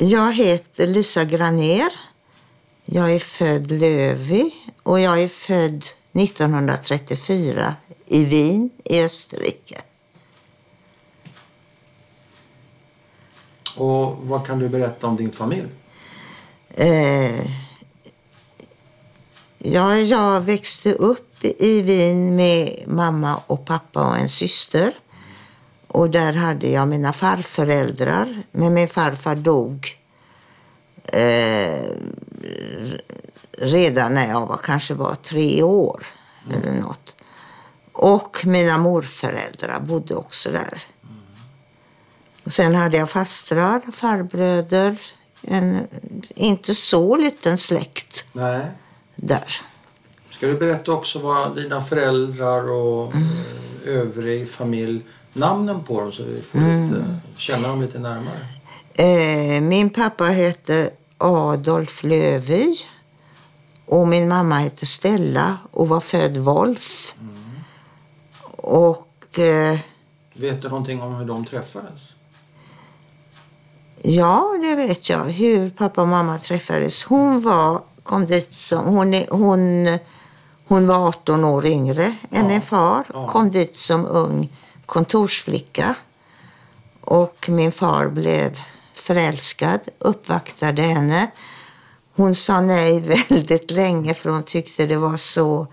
Jag heter Lisa Graner. Jag är född Lövi och jag är född 1934 i Wien i Österrike. Och vad kan du berätta om din familj? Eh, ja, jag växte upp i Wien med mamma och pappa och en syster. Och där hade jag mina farföräldrar. Men min farfar dog eh, redan när jag var, kanske var tre år mm. eller något. Och mina morföräldrar bodde också där. Mm. Och sen hade jag fastrar, farbröder, en inte så liten släkt Nej. där. Ska du berätta också vad dina föräldrar och mm. övrig familj, namnen på dem så vi får mm. lite, känna dem lite närmare? Eh, min pappa hette Adolf Lövy och min mamma hette Stella och var född Wolf. Mm. Och... Eh, Vet du någonting om hur de träffades? Ja, det vet jag. Hur pappa och mamma träffades. Hon var, kom dit som, hon, hon, hon var 18 år yngre än ja. en far. Ja. Kom dit som ung kontorsflicka. Och min far blev förälskad, uppvaktade henne. Hon sa nej väldigt länge för hon tyckte det var så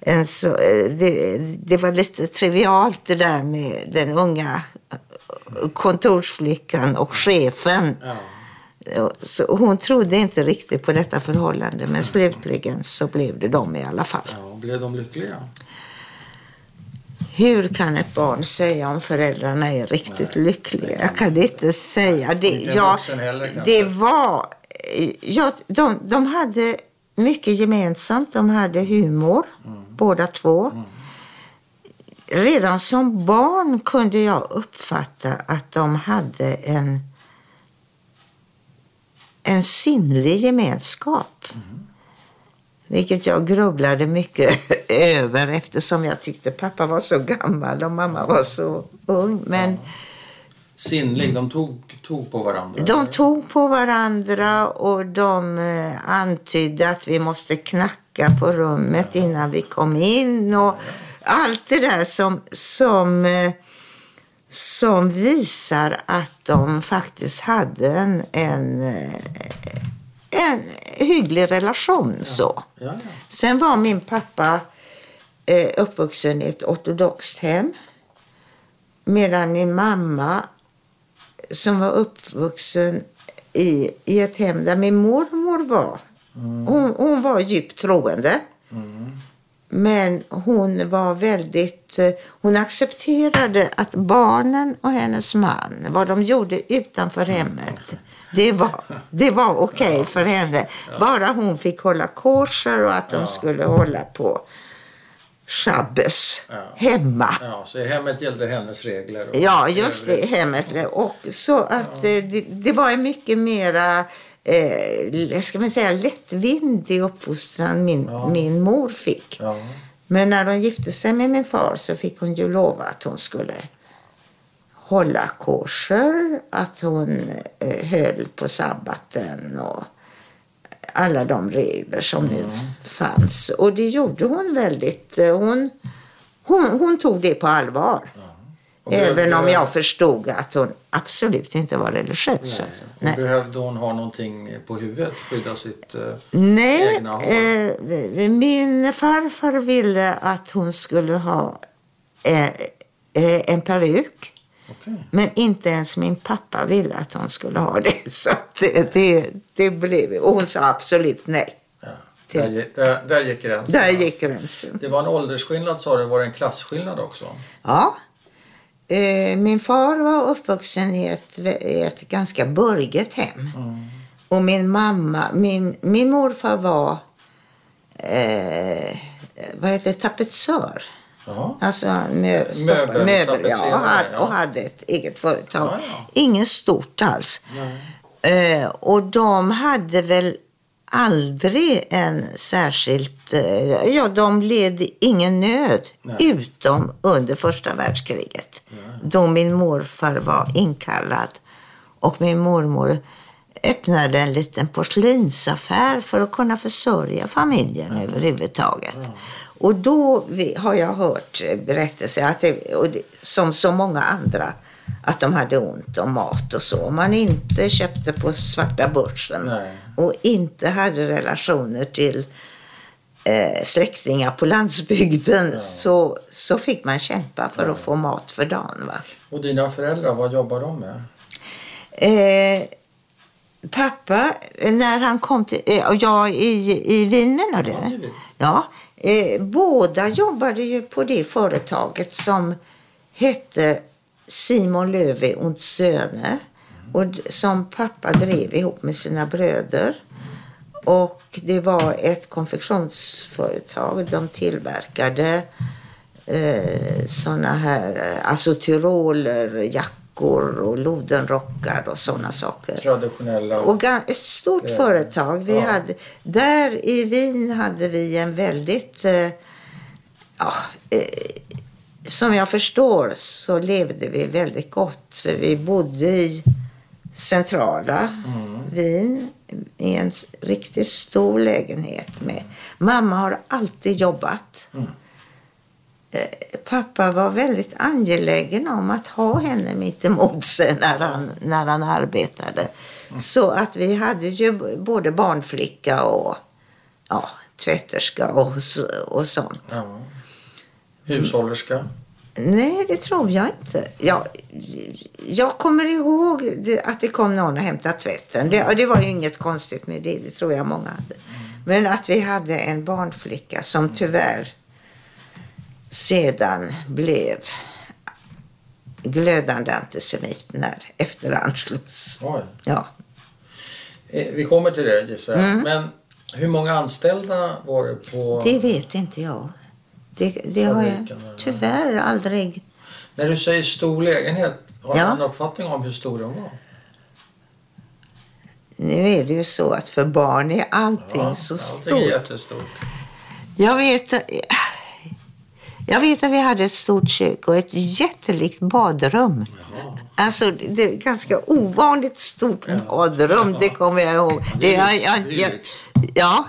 en så, eh, det, det, var lite trivialt det där med den unga kontorsflickan och chefen. Ja. Så hon trodde inte riktigt på detta förhållande men slutligen så blev det de i alla fall. Ja, blev de lyckliga? Hur kan ett barn säga om föräldrarna är riktigt Nej, lyckliga? Jag kan inte säga. Det, jag, heller, det var... Ja, de, de hade mycket gemensamt. De hade humor, mm. båda två. Mm. Redan som barn kunde jag uppfatta att de hade en, en sinnlig gemenskap. Mm. Vilket jag grubblade mycket över eftersom jag tyckte pappa var så gammal och mamma var så ung. Men ja. Sinnlig, de tog, tog på varandra? De tog på varandra och de eh, antydde att vi måste knacka på rummet innan vi kom in. Och, allt det där som, som, eh, som visar att de faktiskt hade en, en, eh, en hygglig relation. Ja. så. Ja, ja. Sen var min pappa eh, uppvuxen i ett ortodoxt hem. Medan min mamma, som var uppvuxen i, i ett hem där min mormor var. Mm. Hon, hon var djupt troende. Mm. Men hon var väldigt, eh, hon accepterade att barnen och hennes man, vad de gjorde utanför hemmet, det var, det var okej okay för henne. Bara hon fick hålla korser och att de skulle hålla på Shabbes ja. hemma. Ja, så hemmet gällde hennes regler? ja, just det, hemmet. Och så att ja. Eh, det, det var mycket mera eh, ska man säga, lättvindig uppfostran min, ja. min mor fick. Ja. Men när hon gifte sig med min far så fick hon ju lova att hon skulle hålla korser, att hon eh, höll på sabbaten och alla de regler som mm. nu fanns. Och det gjorde hon väldigt. Eh, hon, hon, hon tog det på allvar. Ja. Även om jag förstod att hon absolut inte var religiös. Nej. Alltså. Nej. Behövde hon ha någonting på huvudet? Skydda sitt eh, Nej, egna hår? Eh, min farfar ville att hon skulle ha eh en peruk. Okay. Men inte ens min pappa ville att hon skulle ha det. Så det, det, det blev, och hon sa absolut nej. Ja. Där, där, där gick gränsen. Där gick gränsen. Det var en åldersskillnad sa du. Var det en klasskillnad också? Ja. Eh, min far var uppvuxen i ett, i ett ganska burget hem. Mm. Och min mamma, min, min morfar var eh, vad heter det, tapetsör. Aha. Alltså mö, möbel, möbel ja, och, hade, ja. och hade ett eget företag. Ja, ja. Inget stort alls. Eh, och de hade väl aldrig en särskilt... Eh, ja, de led ingen nöd Nej. utom under första världskriget. Nej. Då min morfar var inkallad och min mormor öppnade en liten porslinsaffär för att kunna försörja familjen överhuvudtaget. Och då har jag hört berättelser, att det, som så många andra, att de hade ont om mat och så. Om man inte köpte på svarta börsen Nej. och inte hade relationer till eh, släktingar på landsbygden så, så fick man kämpa för att få mat för dagen. Va? Och dina föräldrar, vad jobbar de med? Eh, pappa, när han kom till... Eh, jag i, i Wien menar du? Ja. Ja. Eh, båda jobbade ju på det företaget som hette Simon Löwe und Söne och som pappa drev ihop med sina bröder. Och det var ett konfektionsföretag. De tillverkade eh, såna här, eh, jackor tyrolerjackor och lodenrockar och såna saker. Traditionella... Och ett stort Ja. företag. Vi Ja. hade, där i Wien hade vi en väldigt... Eh, ja, eh, som jag förstår så levde vi väldigt gott. För vi bodde i centrala Wien i en riktigt stor lägenhet. med Mamma har alltid jobbat. Eh, Pappa var väldigt angelägen om att ha henne mitt emot sig när han, när han arbetade. Så att vi hade ju både barnflicka och ja, tvätterska och, och sånt. Ja. Hushållerska? Nej, det tror jag inte. Jag, jag kommer ihåg att det kom någon och hämtade tvätten. Det, det var ju inget konstigt med det, det tror jag många hade. Men att vi hade en barnflicka som tyvärr sedan blev glödande antisemit när efter Anschluss. Oj. Ja. Eh, Vi kommer till det gissar jag. Mm. Men hur många anställda var det på... Det vet inte jag. Det, det har jag tyvärr aldrig... När du säger stor lägenhet, har Ja. du en uppfattning om hur stor den var? Nu är det ju så att för barn är allting så allting är stort. jättestort. Jag vet, jag vet att vi hade ett stort kök och ett jättelikt badrum. Jaha. Alltså, det är ganska ovanligt stort badrum, det kommer jag ihåg. det är jag- jag- jag-. Ja,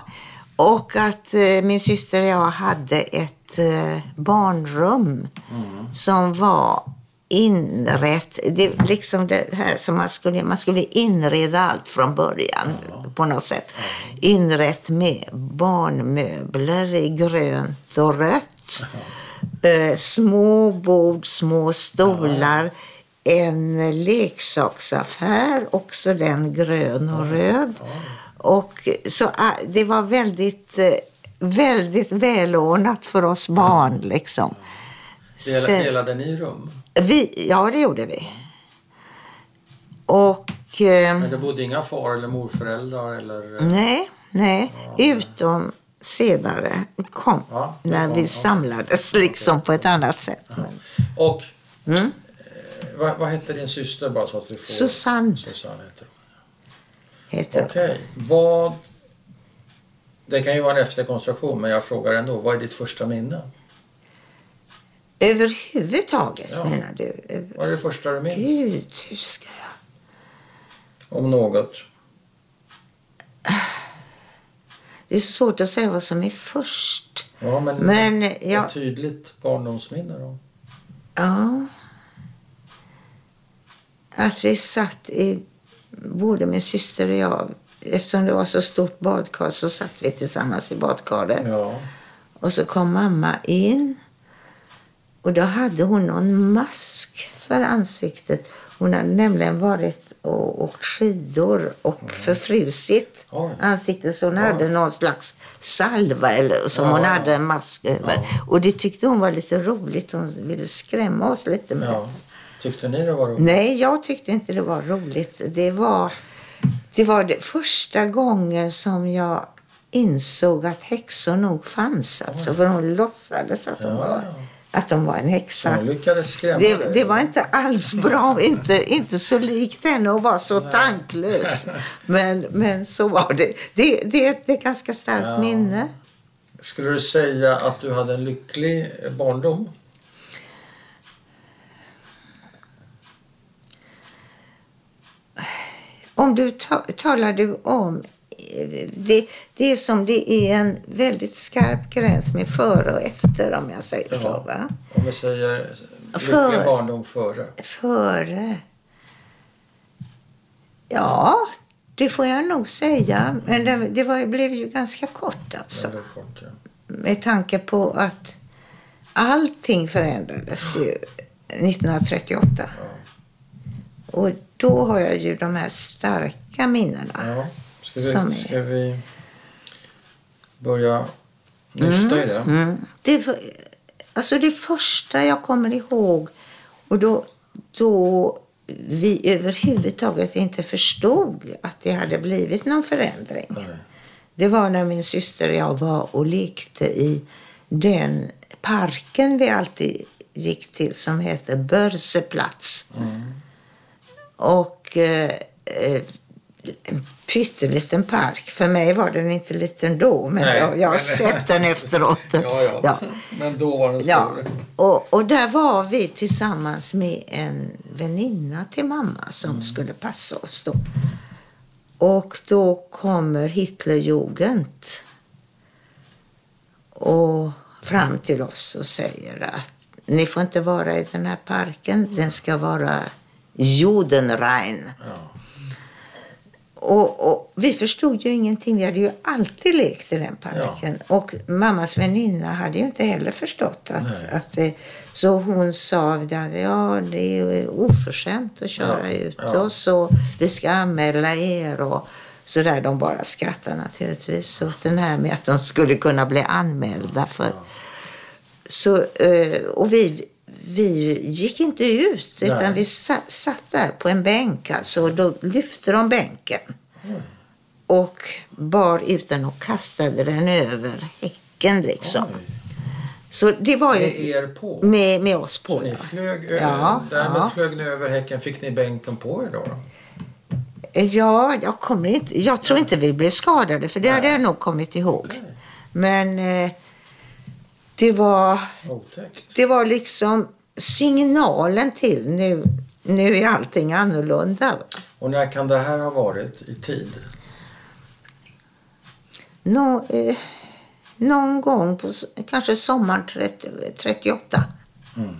och att eh, min syster och jag hade ett eh, barnrum Mm. som var inrätt, det, liksom det här som man skulle, man skulle inreda allt från början på något sätt. Inrätt med barnmöbler i grönt och rött. Eh, små bord, små stolar. En leksaksaffär, också den grön och röd. Och så ah, det var väldigt, eh, väldigt välordnat för oss barn liksom. Del, Sen- delade ni rum? vi, ja, det gjorde vi. Och... Eh, Men det bodde inga far eller morföräldrar eller... nej, nej. Utom senare kom, Ja, när kom, vi ja. samlades liksom på ett annat sätt. Men, Och Mm. eh, vad, vad hette din syster bara så att vi får... Susanne. Susanne heter hon. heter. Okej, vad... Det kan ju vara en efterkonstruktion men jag frågar ändå, vad är ditt första minne? Överhuvudtaget Ja. menar du? Vad är det första du minns? Gud, hur ska jag... Om något? Det är svårt att säga vad som är först. Ja, men, Men ett jag... tydligt barndomsminne då? Ja. Att vi satt i, både min syster och jag, eftersom det var så stort badkar så satt vi tillsammans i badkaret. Ja. Och så kom mamma in och då hade hon någon mask för ansiktet. Hon hade nämligen varit och åkt skidor och förfrusit Oj. ansiktet så hon hade någon slags salva eller, som Ja, hon hade en mask över. Och det tyckte hon var lite roligt. Hon ville skrämma oss lite med ja. Tyckte ni det var roligt? Nej, jag tyckte inte det var roligt. Det var, det var det första gången som jag insåg att häxor nog fanns. Alltså, för hon låtsades att de, Ja, var. Att de var en häxa. Det, det var inte alls bra, inte, inte så likt henne att vara så tanklös. Men, men så var det. Det, det, det är ett ganska starkt Ja. minne. Skulle du säga att du hade en lycklig barndom? om du ta, talar du om det, det är som det är en väldigt skarp gräns med före och efter om jag säger Ja. så. Va? Om vi säger För- lycklig barndom före. Före? Ja, det får jag nog säga. Men det, det var, blev ju ganska kort alltså. Kort, ja. Med tanke på att allting förändrades ju 1938. Ja. Och då har jag ju de här starka minnena. Ja. Ska, Som vi, är- ska vi börja nysta i det? Mm. Det, för- alltså det första jag kommer ihåg och då, då vi överhuvudtaget inte förstod att det hade blivit någon förändring. Nej. Det var när min syster och jag var och lekte i den parken vi alltid gick till som heter Börseplats. Och eh, eh, en pytteliten park. För mig var den inte liten då, men Nej, jag, jag har sett den efteråt. Ja, ja, Ja. Men då var den Ja, stor. och, och där var vi tillsammans med en väninna till mamma som skulle passa oss då. Och då kommer Hitlerjugend och fram till oss och säger att ni får inte vara i den här parken, den ska vara Judenrein. Ja. Och, och vi förstod ju ingenting. Vi hade ju alltid lekt i den parken. Och mammas väninna hade ju inte heller förstått att, att det, Så hon sa att ja, det är oförskämt att köra Ja, ut ja. oss och vi ska anmäla er och så där. De bara skrattar naturligtvis åt den här med att de skulle kunna bli anmälda för så, eh, och vi, vi gick inte ut, utan Nej. vi satt, satt där på en bänk. Alltså, och då lyfte de bänken och bar ut den och kastade den över häcken. Liksom. Oj. Så det var ju Med er på? med, med oss Så på. ni Ja. flög över, Ja, därmed ja. flög ni över häcken. Fick ni bänken på er då? då? Ja, jag, kommer inte, jag tror inte vi blev skadade, för det hade Nej. jag nog kommit ihåg. Okej. Men eh, det var det var liksom signalen till nu, nu är allting annorlunda. Och när kan det här ha varit i tid? Nå, eh, någon gång på kanske sommaren 30, 38. Mm.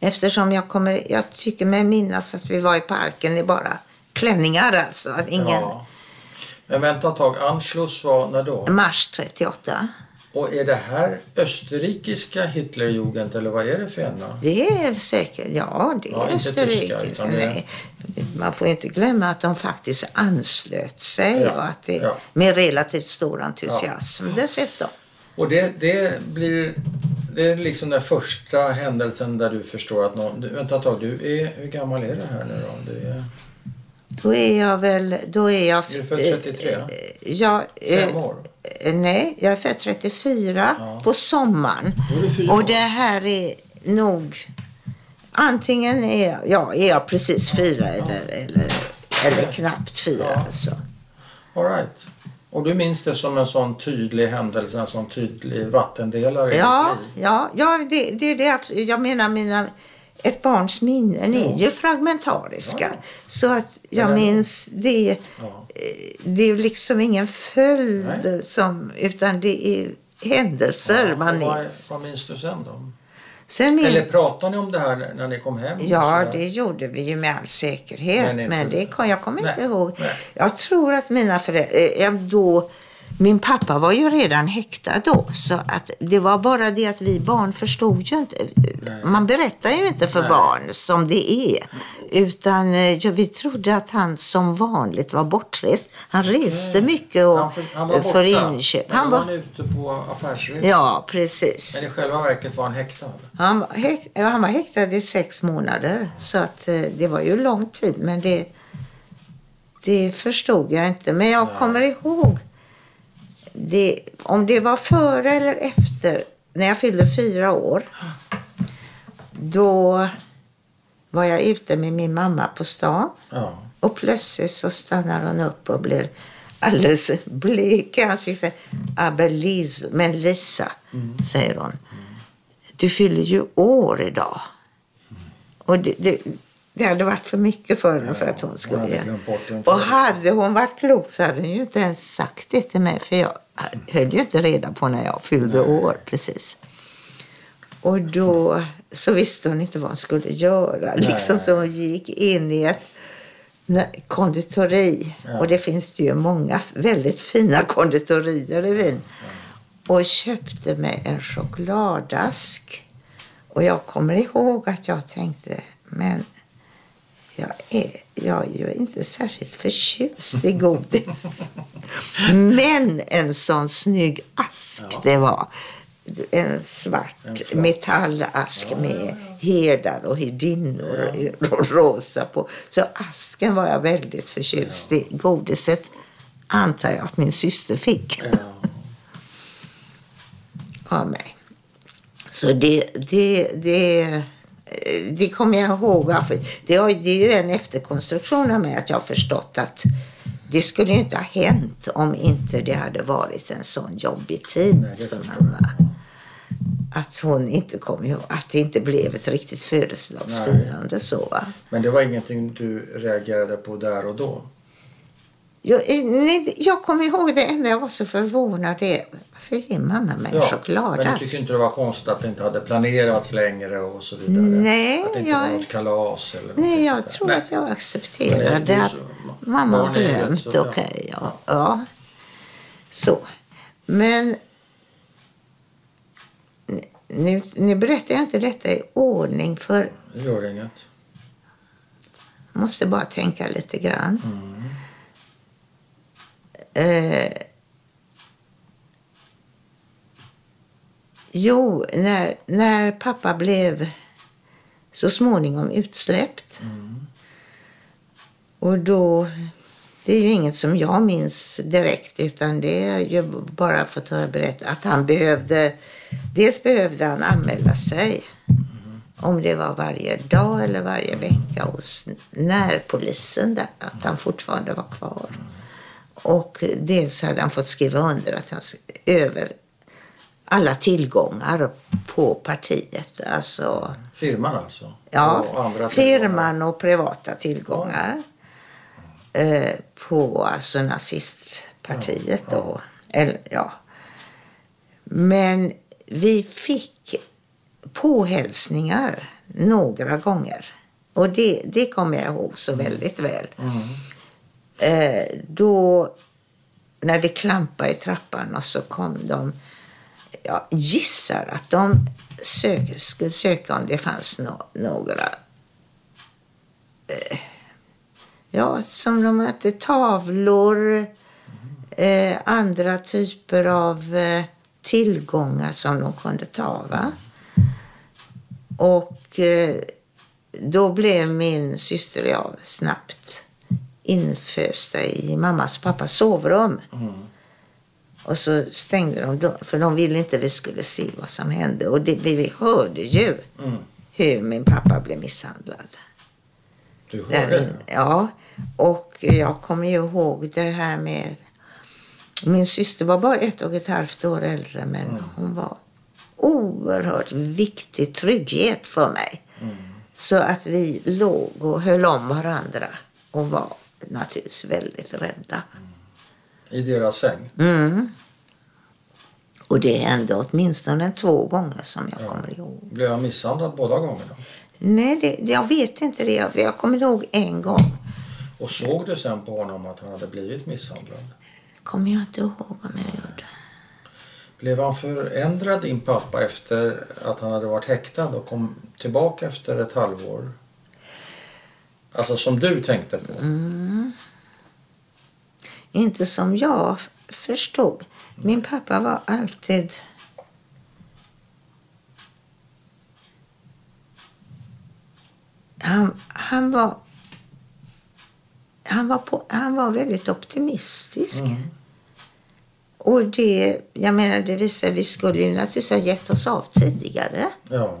Eftersom jag, kommer, jag tycker mig minnas att vi var i parken i bara klänningar alltså. Att ingen, Ja. Men vänta ett tag. Anschluss var när då? Mars 38. Och är det här österrikiska Hitlerjugend eller vad är det för ena? Det är säkert, ja det är Ja, inte tyska, Nej, Man får inte glömma att de faktiskt anslöt sig Ja, och att det, ja. med relativt stor entusiasm dessutom. Och det, det blir... Det är liksom den första händelsen där du förstår att någon... Du, vänta ett tag. Du är, hur gammal är det här nu då? Du är Då är jag väl, då är jag... Är du född 33? eh, Ja, eh, fem år? Eh, nej, jag är född 34 Ja. på sommaren. Och det här är nog... Antingen är jag, ja, är jag precis fyra eller, eller, eller knappt fyra. Ja. Alltså. All right. Och du minns det som en sån tydlig händelse, en sån tydlig vattendelare Ja, ja, ja det, det är det. Jag menar, mina, ett barns minnen är ju fragmentariska. Ja. Så att jag minns det. Ja. eh, Det är liksom ingen följd, Nej. som, utan det är händelser man vad, minns. vad minns du sen då? Sen min, Eller pratade ni om det här när- ni kom hem? Ja, det gjorde vi ju med all säkerhet. Men Men, det kom, jag kommer inte ihåg. nej. Jag tror att mina föräldrar... Då, min pappa var ju redan häktad då. Så att det var bara det att vi barn förstod ju inte. Man berättar ju inte för Nej. barn som det är. Utan eh, ja, vi trodde att han som vanligt var bortrest. Han reste mycket och, han, för, han var för inköp. Han då var var, han ute på affärsresa. ja, precis. Men i själva verket var han häktad. Han var, häkt, han var häktad i sex månader. Så att eh, det var ju lång tid. Men det, det förstod jag inte. Men jag Nej. kommer ihåg. Det, om det var före eller efter, när jag fyllde fyra år. Då var jag ute med min mamma på stan. Ja. Och plötsligt så stannar hon upp och blir alldeles blek i ansiktet. Aber Lis, men Lisa, säger hon. Du fyller ju år idag. Och det, det, Det hade varit för mycket för henne för att hon skulle hade Och hade hon varit klok så hade hon ju inte ens sagt det till mig för jag höll ju inte reda på när jag fyllde år precis. Och då så visste hon inte vad hon skulle göra. Liksom, så hon gick in i ett konditori. Och det finns det ju många väldigt fina konditorier i Wien. Och köpte mig en chokladask. Och jag kommer ihåg att jag tänkte, men jag är, jag är ju inte särskilt förtjust i godis. Men en sån snygg ask Ja. det var. En svart En metallask med herdar och herdinnor och rosa på. Så asken var jag väldigt förtjust i. Godiset antar jag att min syster fick Ja. av mig. Så det, det, det, det kommer jag ihåg. Det, är ju en efterkonstruktion av mig att jag har förstått att det skulle inte ha hänt om inte det hade varit en sån jobbig tid för mamma. Att hon inte kom ihåg, att det inte blev ett riktigt födelsedagsfirande så. va. Men det var ingenting du reagerade på där och då? Jag, eh, nej, jag kommer ihåg det enda jag var så förvånad det varför ger mamma mig en men chokladask? du tycker inte det var konstigt att det inte hade planerats längre och så vidare? Nej, Att det inte jag- var något kalas eller Nej, jag sånt där? tror Nej. att jag Men det accepterade ju att så. mamma har glömt. Okej, ja. ja. ja. Så. Men nu, nu berättar jag inte detta i ordning för Det gör inget. måste bara tänka lite grann. Mm. Eh, jo, när, när pappa blev så småningom utsläppt. Mm. Och då, det är ju inget som jag minns direkt utan det är ju bara fått höra berätta att han behövde, dels behövde han anmäla sig om det var varje dag eller varje vecka hos närpolisen där, att han fortfarande var kvar. Och dels hade han fått skriva under att han över alla tillgångar på partiet. Alltså Firman alltså? Ja, Och firman och privata tillgångar. Eh, på alltså nazistpartiet Ja, ja. då. Eller, ja. Men vi fick påhälsningar några gånger. Och det, det kommer jag ihåg så väldigt väl. Mm. Eh, då, när det klampade i trappan och så kom de, jag gissar att de sök, skulle söka om det fanns no, några, eh, ja, som de hette, tavlor, eh, andra typer av eh, tillgångar som de kunde ta. Va? Och eh, då blev min syster och jag snabbt infösta i mammas och pappas sovrum. Mm. Och så stängde de dörren, för de ville inte vi skulle se vad som hände. Och det, vi hörde ju Mm. hur min pappa blev misshandlad. Du Där hörde det? Ja, och jag kommer ju ihåg det här med... Min syster var bara ett och ett halvt år äldre, men Mm. hon var oerhört viktig trygghet för mig. Mm. Så att vi låg och höll om varandra och var naturligtvis väldigt rädda. I deras säng? Mm. Och det hände åtminstone två gånger som jag Ja. kommer ihåg. Blev han misshandlad båda gångerna? Nej, det, jag vet inte det. Jag, jag kommer ihåg en gång. Och såg du sen på honom att han hade blivit misshandlad? kommer jag inte ihåg om jag gjorde. Blev han förändrad din pappa efter att han hade varit häktad och kom tillbaka efter ett halvår? Alltså som du tänkte på? Mm. Inte som jag förstod. Min pappa var alltid... Han, han var... Han var, på, han var väldigt optimistisk. Mm. Och det, jag menar, det visar, vi skulle ju naturligtvis ha gett oss av tidigare. Ja,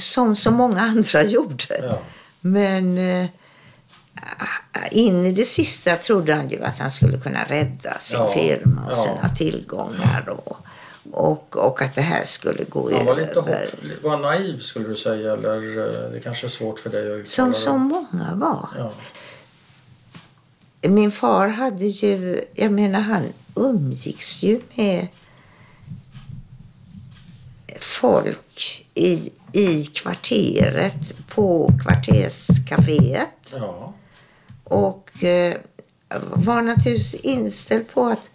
Som så många andra gjorde. ja. Men eh, in i det sista trodde han ju att han skulle kunna rädda sin Ja, firma och ja. sina tillgångar. Och, Och, och att det här skulle gå Han var lite över. hopp, var naiv skulle du säga eller eh, det kanske är svårt för dig att uttala Som så många var. Ja. Min far hade ju, jag menar han umgicks ju med folk i, i kvarteret på kvarterscaféet. ja. Och eh, var naturligtvis inställd på att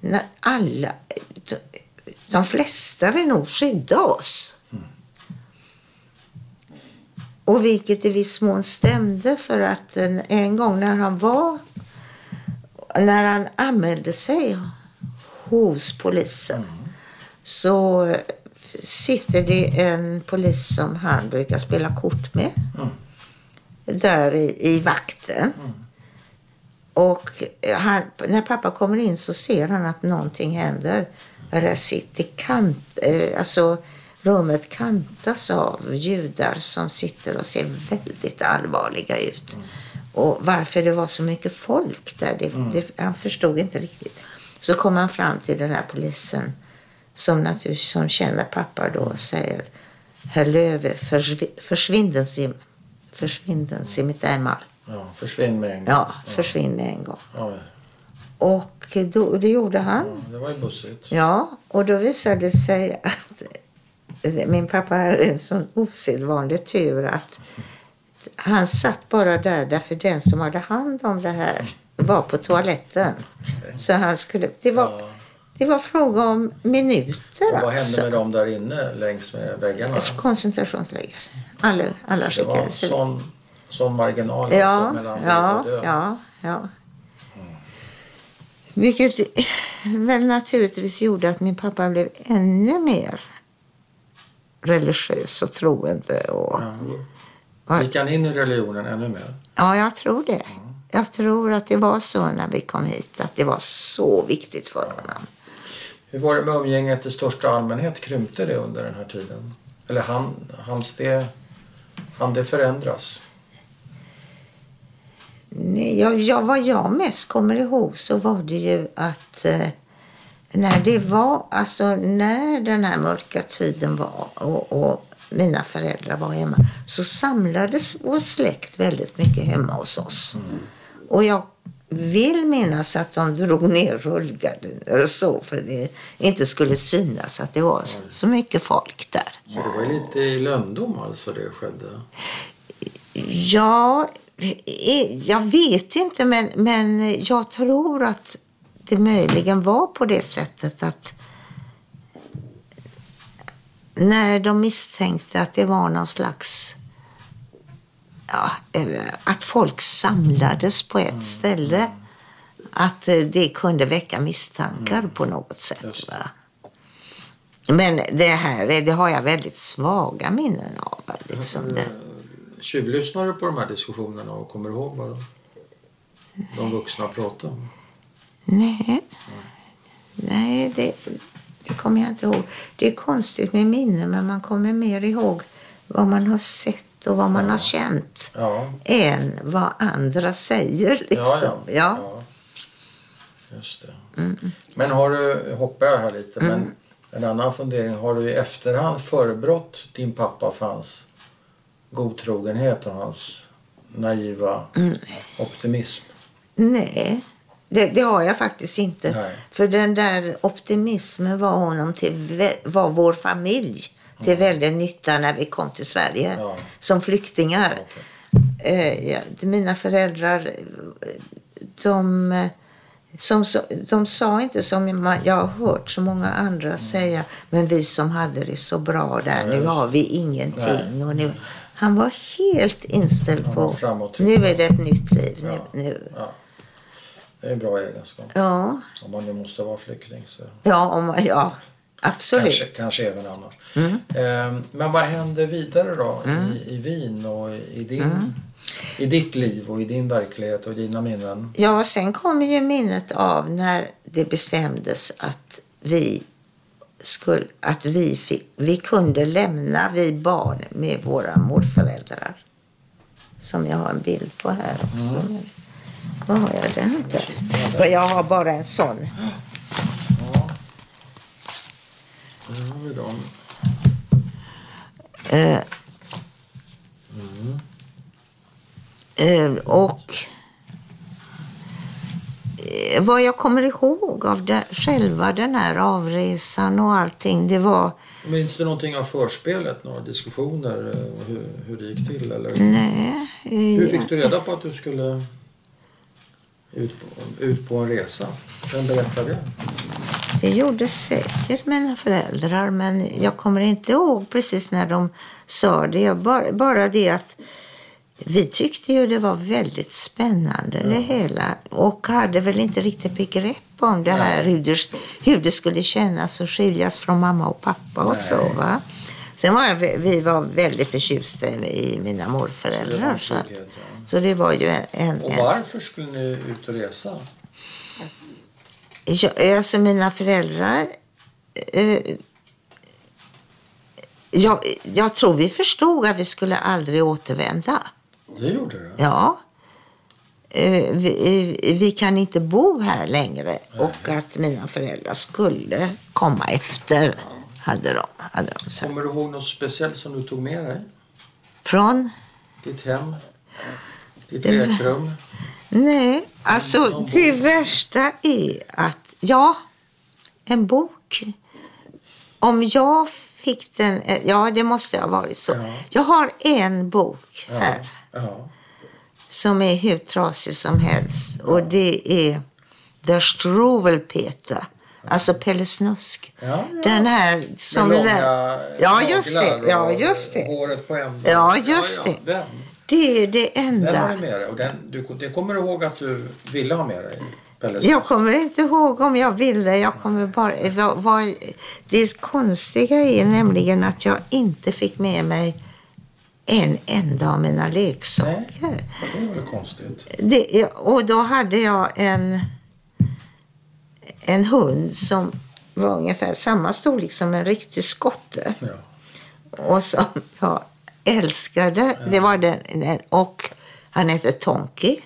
när alla, de, de flesta vill nog skydda oss. Och vilket i viss mån stämde för att en, en gång när han var, när han anmälde sig hos polisen så sitter det en polis som han brukar spela kort med Mm. där i, i vakten. Och han, när pappa kommer in så ser han att någonting händer. Där sitter kant, eh, alltså rummet kantas av judar som sitter och ser väldigt allvarliga ut. Och varför det var så mycket folk där, det, det, han förstod inte riktigt. Så kom han fram till den här polisen som naturligtvis som känner pappa då säger Herr Löve, försvi- försvinden Sie, försvinden Sie mit einmal. ja, försvinn med en gång. Ja, försvinn med en gång. Ja, Och då, det gjorde han. ja, det var ju bussigt. Ja, och då visade det sig att min pappa hade en sån osedvanlig tur att han satt bara där därför den som hade hand om det här var på toaletten. Så han skulle, det var, Ja. Det var fråga om minuter Och vad hände alltså. med dem där inne längs med väggarna? Koncentrationsläger. Alla, alla Det var ut. sån, sån marginal alltså, Ja, mellan liv ja, och död. ja, ja. Vilket väl naturligtvis gjorde att min pappa blev ännu mer religiös och troende. Och, Ja. Gick han in i religionen ännu mer? ja, jag tror det. Jag tror att det var så när vi kom hit, att det var så viktigt för honom. Hur var det med umgänget i största allmänhet? Krympte det under den här tiden? Eller han, hans det, han det förändras? Jag, jag, vad jag mest kommer ihåg så var det ju att eh, när det var, alltså när den här mörka tiden var och, och mina föräldrar var hemma så samlades vår släkt väldigt mycket hemma hos oss. Och jag vill minnas att de drog ner rullgardiner och så för det inte skulle synas att det var så, mycket folk där. Så det var lite i löndom alltså det skedde? Ja, jag vet inte men, men jag tror att det möjligen var på det sättet att när de misstänkte att det var någon slags ja, eh, att folk samlades på ett ställe att eh, det kunde väcka misstankar på något sätt. Va? Men det här är- det har jag väldigt svaga minnen av. Liksom det. Tjuvlyssnar du på de här diskussionerna och kommer ihåg vad de, de vuxna pratade om? Nej, nej det, det kommer jag inte ihåg. Det är konstigt med minnen men man kommer mer ihåg vad man har sett och vad man har känt Ja, än vad andra säger. Liksom. ja, ja. Ja. ja. Just det. Men har du, hoppar jag här lite, men en annan fundering. Har du i efterhand förebrått din pappa för hans godtrogenhet och hans naiva optimism? Nej, det, det har jag faktiskt inte. Nej. För den där optimismen var honom till, var vår familj till väldigt nytta när vi kom till Sverige Ja. som flyktingar. Eh, ja, mina föräldrar, eh, de, eh, som, de sa inte som jag har hört så många andra säga, men vi som hade det så bra där, Ja, nu har vi ingenting. Och nu, han var helt inställd på, nu är det ett nytt liv. Nu, Ja. nu. Ja. Det är en bra egenskap. Ja, Om man nu måste vara flykting så ja, om, ja absolut. kanske, kanske även annars. Eh, men vad hände vidare då i, i Wien och i, din, i ditt liv och i din verklighet och dina minnen? Ja, sen kommer ju minnet av när det bestämdes att vi skulle, att vi, fick, vi kunde lämna, vi barn, med våra morföräldrar. Som jag har en bild på här också. Men, vad har jag den där? För jag har bara en sån. Här har vi dem. Eh, eh, och eh, vad jag kommer ihåg av det, själva den här avresan och allting, det var Minns du någonting av förspelet? Några diskussioner? eh, Hur, hur det gick till? Eller? nej. Hur eh, fick du reda på att du skulle ut på, ut på en resa? Vem berättade det? Det gjorde säkert mina föräldrar, men jag kommer inte ihåg precis när de sa det. Jag bara, bara det att vi tyckte ju det var väldigt spännande det hela och hade väl inte riktigt begrepp om det här hur det, hur det skulle kännas att skiljas från mamma och pappa och så. Va? Sen var jag, vi var väldigt förtjusta i mina morföräldrar. Så, att, ja. så det var ju en... en, Och varför skulle ni ut och resa? Ja, alltså mina föräldrar... Eh, jag, jag tror vi förstod att vi skulle aldrig återvända. Det gjorde det? Ja. Eh, vi, eh, vi kan inte bo här längre och att mina föräldrar skulle komma efter, hade de, hade de sagt. Kommer du ihåg något speciellt som du tog med dig? Från? Ditt hem? Ditt lekrum? Nej, alltså det värsta är att, ja, en bok. Om jag fick den, eh, ja det måste ha varit så. Ja. Jag har en bok Ja. här ja. som är hur trasig som helst och det är Der Struwelpeter. Alltså Pelle Snusk. Ja, ja. Den här som... Med lär- långa ja, just det. Ja, just det. Håret på änden. Ja, just ja, det. Den, Det är det den har enda. du med dig. Och den, du, det kommer du ihåg att du ville ha med dig? Pelle Jag kommer inte ihåg om jag ville. Jag kommer bara... Vad, vad, det konstiga är nämligen att jag inte fick med mig en enda av mina leksaker. Nej, det var väl konstigt. Det, och då hade jag en, en hund som var ungefär samma storlek som en riktig skotte. Ja. Och som jag älskade. Det var den, den, och han hette Tonky.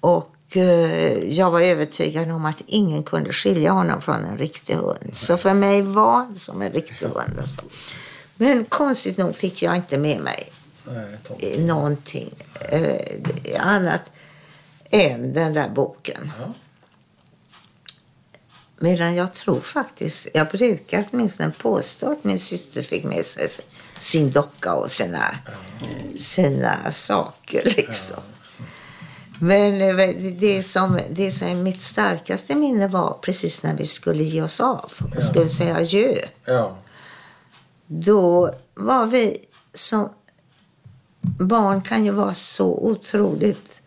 Och eh, jag var övertygad om att ingen kunde skilja honom från en riktig hund. Så för mig var han som en riktig hund. Alltså. Men konstigt nog fick jag inte med mig Nej, eh, någonting eh, annat än den där boken. Ja. Medan jag tror faktiskt, jag brukar åtminstone påstå att min syster fick med sig sin docka och sina, sina saker liksom. Men eh, det som, det som mitt starkaste minne var precis när vi skulle ge oss av och skulle säga adjö. Ja. Då var vi som... Barn kan ju vara så otroligt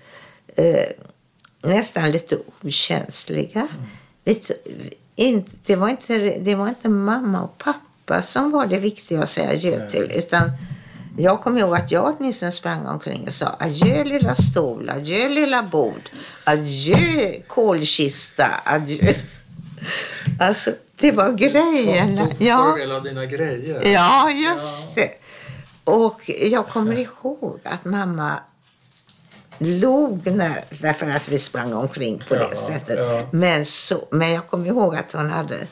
eh, nästan lite okänsliga. Vi, t- vi- inte, det, var inte, det var inte mamma och pappa som var det viktiga att säga adjö till. Utan jag kommer ihåg att jag åtminstone sprang omkring och sa adjö lilla stol, adjö lilla bord, adjö kolkista, adjö. Alltså, det var grejerna. Tog fördel av dina grejer. Ja, just det. Och jag kommer ihåg att mamma log när, därför att vi sprang omkring på det Ja, sättet. ja. Men, så, men jag kommer ihåg att hon hade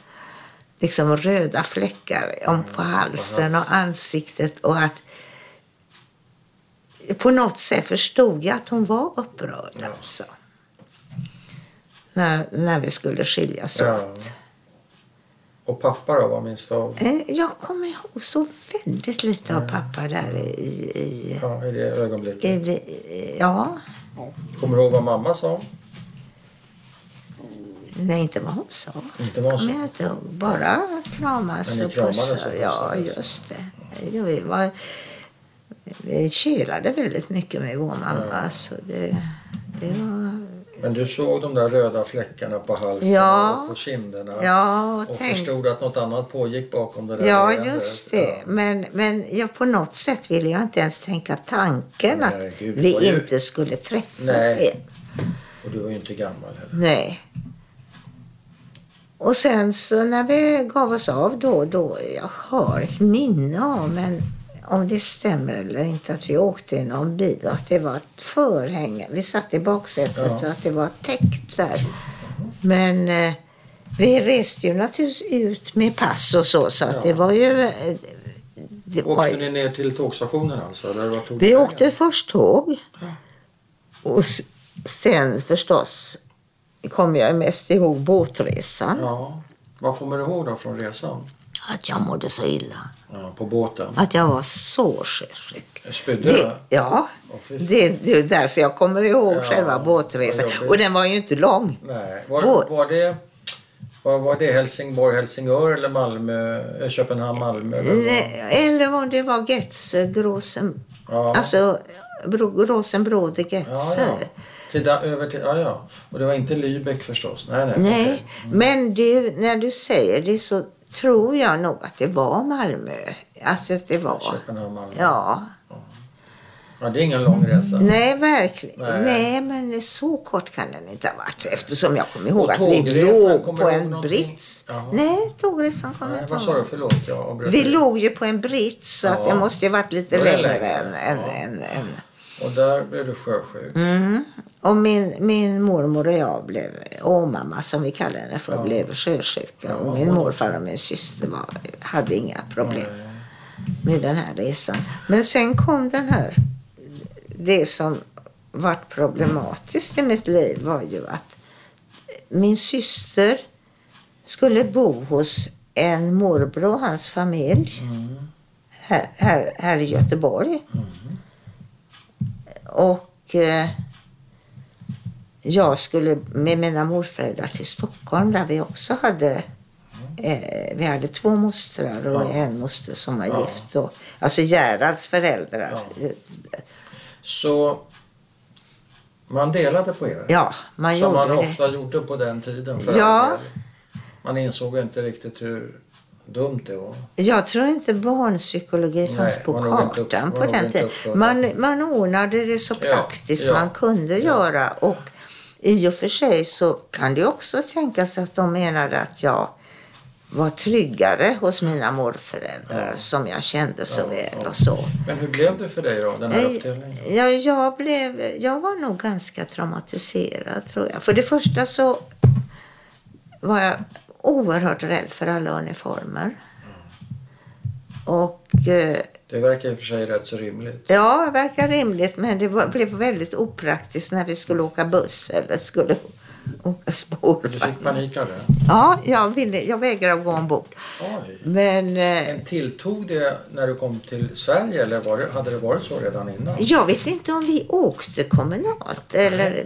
liksom röda fläckar om på halsen och ansiktet och att på något sätt förstod jag att hon var upprörd Ja. alltså. När, när vi skulle skiljas Ja. åt. Och pappa då, vad minns du av? Eh, Jag kommer ihåg så väldigt lite av pappa där i... i, Ja, i det ögonblicket. i, i ja, Kommer du ihåg vad mamma sa? Nej inte vad hon sa. Inte vad hon sa. jag inte. Bara kramas och pussar. Ja, just det. Jo, Vi, var, vi kelade väldigt mycket med vår mamma. Så det, det var... Men du såg de där röda fläckarna på halsen Ja. och på kinderna. Ja, och och tänk, förstod att något annat pågick bakom det där Ja, just det. Ja. Men, men jag, på något sätt ville jag inte ens tänka tanken Nej, att gud, vi ju- inte skulle träffas igen. Och du var ju inte gammal heller. Nej. Och sen så när vi gav oss av då, då jag har ett minne av, men om det stämmer eller inte, att vi åkte i någon bil och att det var ett förhänge. Vi satt i baksätet och att det var täckt där. Men eh, Vi reste ju naturligtvis ut med pass och så, så att Ja. det var ju... eh, Det var, Åkte ni ner till tågstationen alltså? Vart tog vi åkte först tåg. Ja. Och sen förstås kommer jag mest ihåg båtresan. Ja. Vad kommer du ihåg då från resan? Att jag mådde så illa. Ja, på båten? Att jag var så sjösjuk. Spydde du? Ja, det, det är därför jag kommer ihåg Ja, själva båtresan. Och den var ju inte lång. Nej. Var, Båt. var, det, var, var det Helsingborg, Helsingör eller Malmö, Köpenhamn, Malmö? Eller vad? Nej, Eller om det var Getze, Gråsen... Ja. Alltså, Bro- Gråsenbrode, Ja, ja. Till, över till, ja, ja. Och det var inte Lübeck förstås? Nej, nej. Nej, okej. men du, när du säger det så tror jag nog att det var Malmö. Alltså att det var... Köpenhamn, Malmö. Ja. Ja, det är ingen lång resa. Nej, verkligen. Nej. Nej. men så kort kan den inte ha varit. Eftersom jag kommer ihåg att vi låg på ihåg en någonting? brits. Jaha. Nej, tågresan kommer jag inte vad sa du? ihåg. Förlåt, jag Vi låg ju på en brits så att Ja. det måste ju varit lite längre längre. än, än, Ja. än, än. Och där blev du sjösjuk. Mm. Och min, min mormor och jag blev, och mamma som vi kallar henne för, Ja. blev sjösjuka. Ja, och min morfar och min syster var, hade inga problem med den här resan. Men sen kom den här, det som vart problematiskt i mitt liv var ju att min syster skulle bo hos en morbror och hans familj Mm. här, här, här i Göteborg. Och eh, jag skulle med mina morföräldrar till Stockholm där vi också hade eh, vi hade två mostrar och Ja. en moster som var Ja. gift. Och, alltså Gerhards föräldrar. Ja. Så man delade på er? Ja, man Som man det. ofta gjorde på den tiden. För Ja. Man insåg inte riktigt hur dumt det var. Jag tror inte barnpsykologi fanns Nej, på upp- kartan var på den tiden. Man, man ordnade det så Ja, praktiskt ja, man kunde ja. göra. Och i och för sig så kan det också tänkas att de menade att jag var tryggare hos mina morföräldrar Ja. som jag kände så Ja, väl ja. och så. Men hur blev det för dig då, den här uppdelningen? Jag, jag, blev, jag var nog ganska traumatiserad tror jag. För det första så var jag oerhört rädd för alla uniformer. Och eh, Det verkar i och för sig rätt så rimligt. ja, det verkar rimligt men det var, blev väldigt opraktiskt när vi skulle åka buss eller skulle åka Du spårvagn. fick panik av det? Ja, jag, ville, jag vägrade gå ombord. Oj. Men eh, Men tilltog det när du kom till Sverige eller var det, hade det varit så redan innan? Jag vet inte om vi åkte kommunalt. Eller,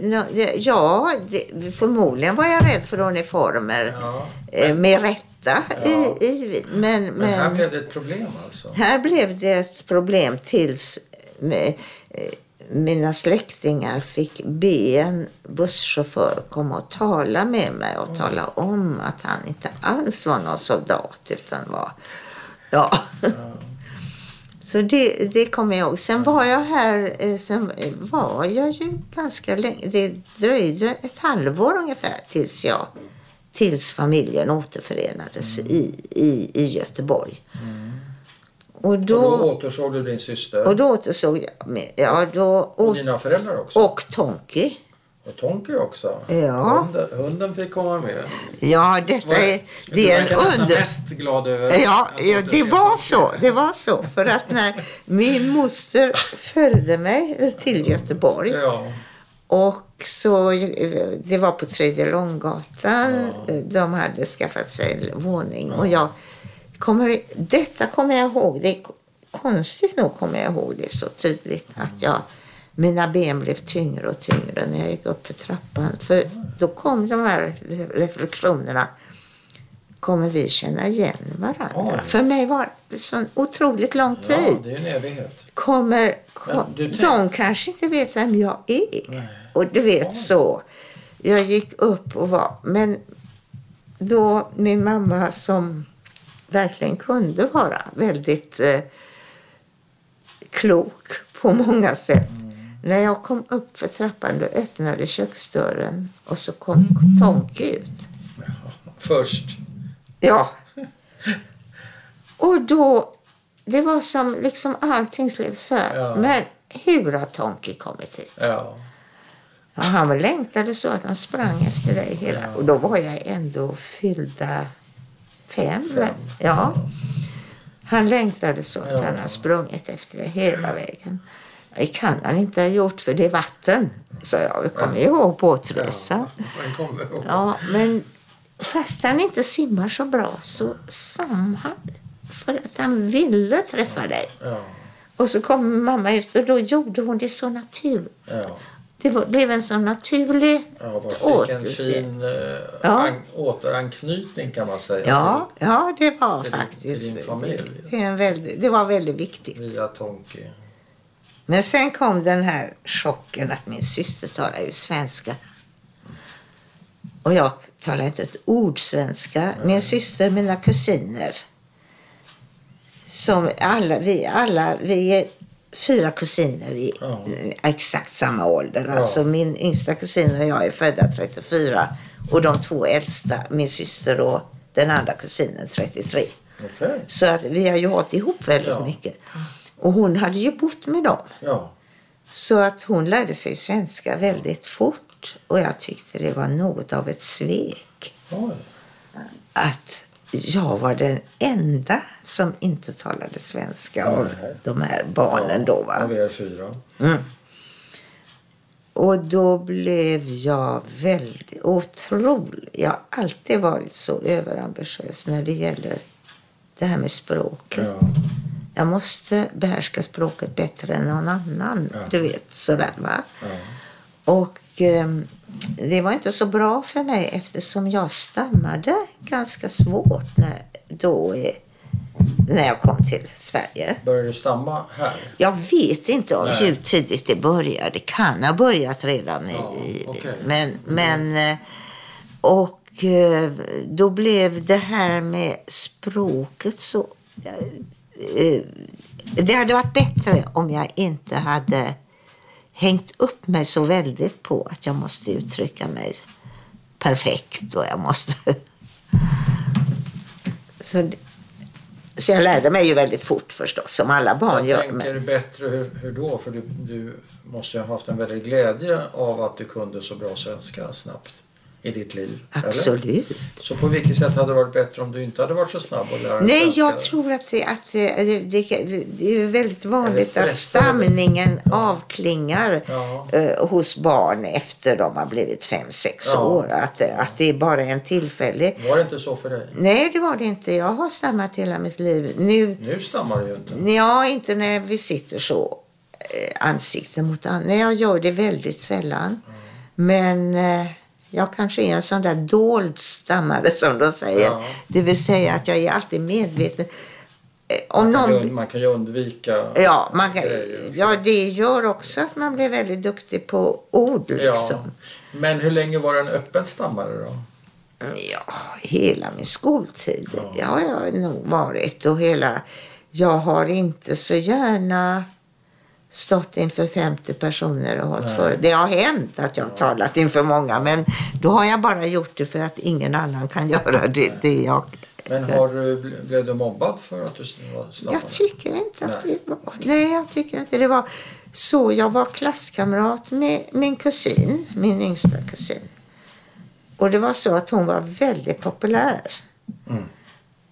ja, det, förmodligen var jag rädd för uniformer. Ja. eh, Med rätta. Ja. I, i, men, men, Men här blev det ett problem alltså? här blev det ett problem tills eh, mina släktingar fick be en busschaufför komma och tala med mig och tala om att han inte alls var någon soldat utan var... Ja. Så det, det kommer jag ihåg. Sen var jag här, eh, sen var jag ju ganska länge. Det dröjde ett halvår ungefär tills jag tills familjen återförenades i, i, i Göteborg. Och Och då, då återsåg du din syster? och då återsåg jag ja då och åt, dina föräldrar också? och Tonky. Och Tonky också? Ja. Hunden, hunden fick komma med? Ja, detta är, det är en under... mest glad över Ja, ja, det var Tonky. så. Det var så. För att när min moster följde mig till Göteborg Ja. och så, det var på Tredje Långgatan. De hade skaffat sig en våning. Och jag kommer, detta kommer jag ihåg. Det är konstigt nog kommer jag ihåg det så tydligt. Att jag, mina ben blev tyngre och tyngre när jag gick upp för trappan. För då kom de här reflektionerna. Kommer vi känna igen varandra? Oj. För mig var det så otroligt lång tid ja, det är en evighet. kommer... Kom, du de kanske inte vet vem jag är. Nej. Och du vet Oj. så. Jag gick upp och var... Men då min mamma som verkligen kunde vara väldigt eh, klok på många sätt. När jag kom upp för trappan då öppnade köksdörren och så kom Tonky ut. Först. Ja. Och då, det var som liksom allting blev så här. Ja. Men hur har Tonky kommit hit? Ja. Ja, han längtade så att han sprang efter dig hela... Och då var jag ändå fyllda fem. Fem. Ja. Han längtade så att Ja. han har sprungit efter dig hela vägen. Det kan han inte ha gjort för det är vatten, sa jag. Vi kommer ihåg Båtrösa. man kommer ihåg. Ja, men fast han inte simmar så bra så sam han för att han ville träffa dig. Ja, Och så kom mamma ut och då gjorde hon det så naturligt. ja. Det var, blev en så naturlig Ja, fick en återse- fin eh, Ja. an, återanknytning kan man säga. Ja, ja, det var till din- faktiskt... till din. Det, är en väldigt, det var väldigt viktigt. Till, via Tonki. Men sen kom den här chocken att min syster talar ju svenska. Och jag talar inte ett ord svenska. Min syster, mina kusiner. Som alla, vi alla, vi är fyra kusiner i Ja. exakt samma ålder. Ja. Alltså min yngsta kusin och jag är födda 34. Och de två äldsta, min syster och den andra kusinen 33. Okej. Så att vi har ju hållit ihop väldigt Ja. mycket. Och hon hade ju bott med dem. Ja. Så att hon lärde sig svenska väldigt fort. Och jag tyckte det var något av ett svek. Oj. Att jag var den enda som inte talade svenska av Nej. de här barnen då. Va? Av er fyra. Och då blev jag väldigt otrolig. Jag har alltid varit så överambitiös när det gäller det här med språket. Ja. Jag måste behärska språket bättre än någon annan. Ja. Du vet, sådär va. Och ehm, det var inte så bra för mig eftersom jag stammade ganska svårt när, då, eh, när jag kom till Sverige. Började du stamma här? Jag vet inte om hur tidigt det började. Det kan ha börjat redan. Ja, i, okej. men, men, eh, och eh, då blev det här med språket så... eh, Det hade varit bättre om jag inte hade hängt upp mig så väldigt på att jag måste uttrycka mig perfekt och jag måste... Så, så jag lärde mig ju väldigt fort förstås, som alla barn Jag gör. Men, tänker bättre, hur, hur då? För du, du måste ju ha haft en väldig glädje av att du kunde så bra svenska snabbt i ditt liv. eller? absolut. Så på vilket sätt hade det varit bättre om du inte hade varit så snabb att lära dig Nej, svenska? jag tror att det, att det, det, det, är väldigt vanligt att stamningen avklingar Ja. eh, hos barn efter de har blivit fem, sex Ja. år. Att, att det är bara en tillfällig... Var det inte så för dig? Nej, det var det inte. Jag har stammat hela mitt liv. Nu, Nu stammar du ju inte. ja, inte när vi sitter så eh, ansikte mot ansikte. Jag gör det väldigt sällan. Men eh, jag kanske är en sån där dold stammare som de säger. Ja. Det vill säga att jag är alltid medveten. Eh, Om Man kan, ju, någon... und- man kan ju undvika Ja, man kan, grejer. ja, det gör också att man blir väldigt duktig på ord. Ja. Liksom. Men hur länge var du en öppen stammare då? Ja, hela min skoltid. Ja. Ja. har jag nog varit. Och hela, jag har inte så gärna stått inför 50 personer och hållit för. Det har hänt att jag har talat inför många men då har jag bara gjort det för att ingen annan kan göra det, det jag... Men har du, ble- blev du mobbad för att du stammare? Jag tycker inte att Nej. det var... Nej, jag tycker inte det var så. Jag var klasskamrat med min kusin, min yngsta kusin. Och det var så att hon var väldigt populär. Mm.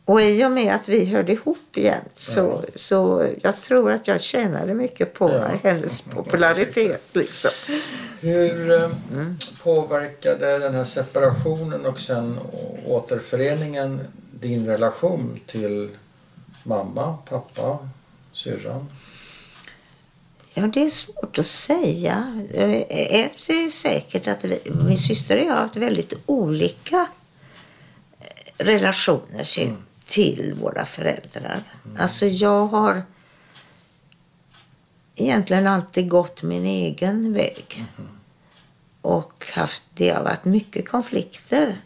Och i och med att vi höll ihop igen så, så jag tror att jag tjänade mycket på Ja. hennes popularitet. Liksom. Hur eh, påverkade den här separationen och sen återföreningen din relation till mamma, pappa, syrran? Ja, det är svårt att säga. Eh, Ett är säkert att vi, min syster och jag har haft väldigt olika eh, relationer till, våra föräldrar. Alltså jag har egentligen alltid gått min egen väg. Och haft, det har varit mycket konflikter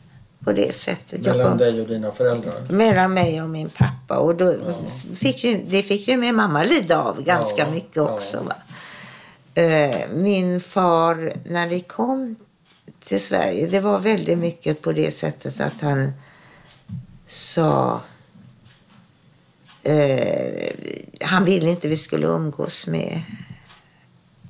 på det sättet. Mellan kom- dig och dina föräldrar? mellan mig och min pappa. Och då fick ju, det fick ju min mamma lida av ganska Ja, mycket ja. också. Va? Eh, Min far, när vi kom till Sverige, det var väldigt mycket på det sättet att han sa... Eh, han ville inte vi skulle umgås med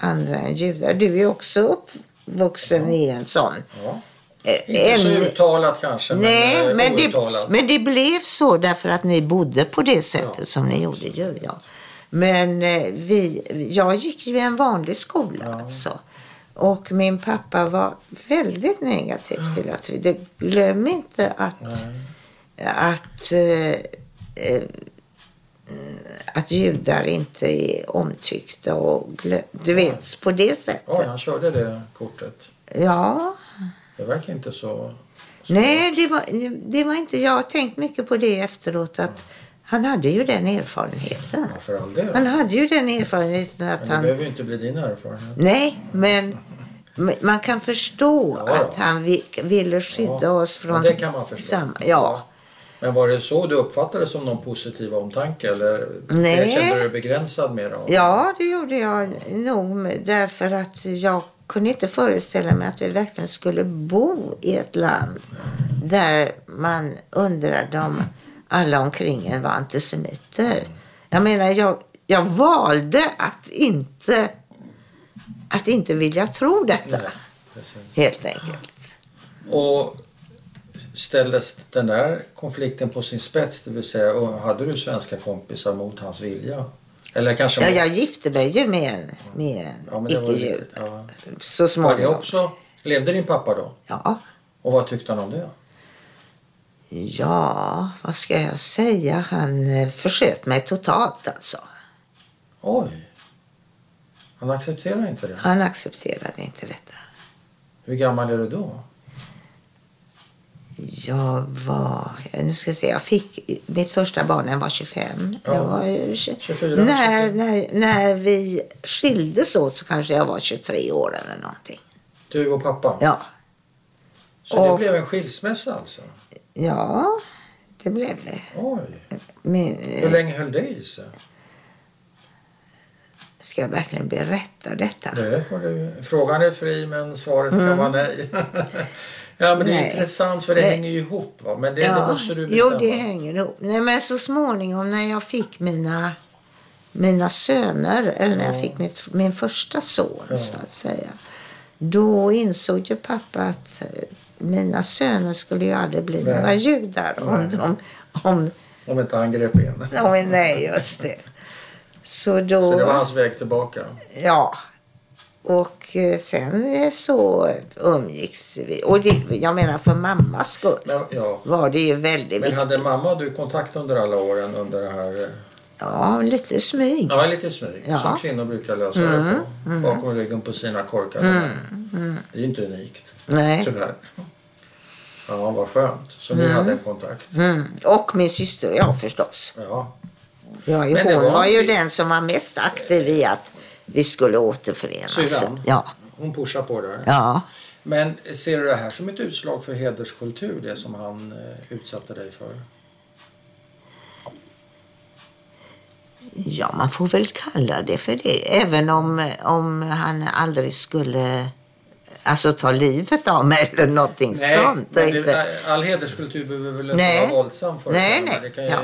andra än judar. Du är också upp, uppvuxen i en sån. Ja. eh, Inte så en- uttalat kanske, Nej, men, men eh, det, outtalat. men det blev så därför att ni bodde på det sättet Ja. som ni gjorde ju. Ja. Men eh, vi, jag gick ju i en vanlig skola Ja. alltså. Och min pappa var väldigt negativ till att vi... Det, glöm inte att, Nej. Att, eh, eh, att judar inte är omtyckta och du vet, på det sättet. Oj, han körde det kortet. Ja, Det verkar inte så... Nej, det var, det var inte... Jag har tänkt mycket på det efteråt. att Han hade ju den erfarenheten. Ja. Han hade ju den erfarenheten att Men det han... behöver ju inte bli din erfarenhet. Nej, men men man kan förstå Ja, att han vi, ville skydda Ja, oss från... ja, det kan man förstå. Samma, ja. Men var det så du uppfattade det som någon positiv omtanke eller Nej. kände du dig begränsad mer av? Ja, det gjorde jag nog med- därför att jag kunde inte föreställa mig att vi verkligen skulle bo i ett land där man undrade om alla omkring en var antisemiter. Jag menar, jag, jag valde att inte, att inte vilja tro detta, Nej, helt enkelt. Och ställdes den där konflikten på sin spets, det vill säga hade du svenska kompisar mot hans vilja? Eller kanske... Ja, jag gifte mig ju med en, med en Ja, men det var ju icke-jud. ja. Så Var det småningom. också... Levde din pappa då? Ja. Och vad tyckte han om det? Ja, vad ska jag säga? Han eh, försköt mig totalt alltså. Oj! Han accepterar inte det. Han accepterade inte detta. Hur gammal är du då? Jag var, nu ska jag se, jag fick mitt första barn var 25. Ja. Jag var, ju tj- 24, när, 25. när, när vi skildes åt så kanske jag var 23 år eller någonting. Du och pappa? Ja, Så det Och- blev en skilsmässa alltså? ja det blev det. Oj! Hur länge höll det i sig? ska jag verkligen berätta detta? Det. Frågan är fri men svaret kan vara nej. ja men det är. Nej. intressant för det Nej. hänger ju ihop va? Men det, det måste du jo, det hänger ihop. Nej, men så småningom när jag fick mina, mina söner, eller när jag Ja. fick mitt, min första son Ja. så att säga. Då insåg ju pappa att eh, mina söner skulle ju aldrig bli Nej. några judar om Nej. de... Om, Om inte han grep in. nej, just det. Så då... Så det var hans väg tillbaka. Ja. Och eh, sen eh, så umgicks vi. Och det, jag menar för mammas skull Men, ja. var det ju väldigt men viktigt. hade mamma och du kontakt under alla åren under det här? eh, Ja, lite smyg. Ja, lite smyg. Ja. Som kvinnor brukar lösa det på. Bakom ryggen på sina korkade män. Det är ju inte unikt. Nej. Tyvärr. Ja, vad skönt. Så ni hade en kontakt. Mm. Och min syster, ja förstås. Ja. Ja, Men hon var var, ju den som var mest aktiv i att vi skulle återförenas. Syrran? Ja. Hon pushar på där. Ja. Men ser du det här som ett utslag för hederskultur, det som han eh, utsatte dig för? ja, man får väl kalla det för det. Även om, om han aldrig skulle alltså, ta livet av mig eller någonting sånt. men Inte- det, all hederskultur behöver väl inte Nej. vara våldsam för Nej, nej. Det kan ju, Ja.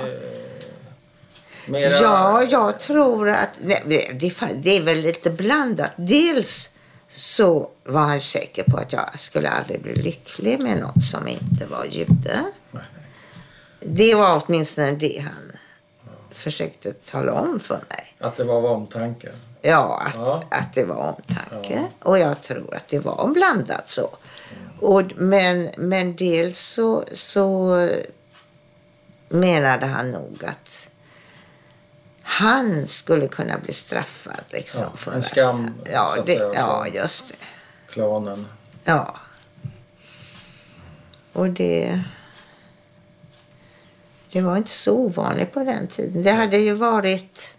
Mera, Ja, jag tror att det, är väl lite blandat. Dels så var han säker på att jag skulle aldrig bli lycklig med någon som inte var jude. Det var åtminstone det han försökte tala om för mig. Att det var av omtanke. Ja, att, Ja. att det var omtanke. Ja. Och jag tror att det var blandat så. Och, men, men dels så, så menade han nog att han skulle kunna bli straffad. Liksom, Ja, för en skam, Ja, det, säga, ja, just det. Klanen. Ja. Och det... Det var inte så ovanligt på den tiden. Det hade ju varit...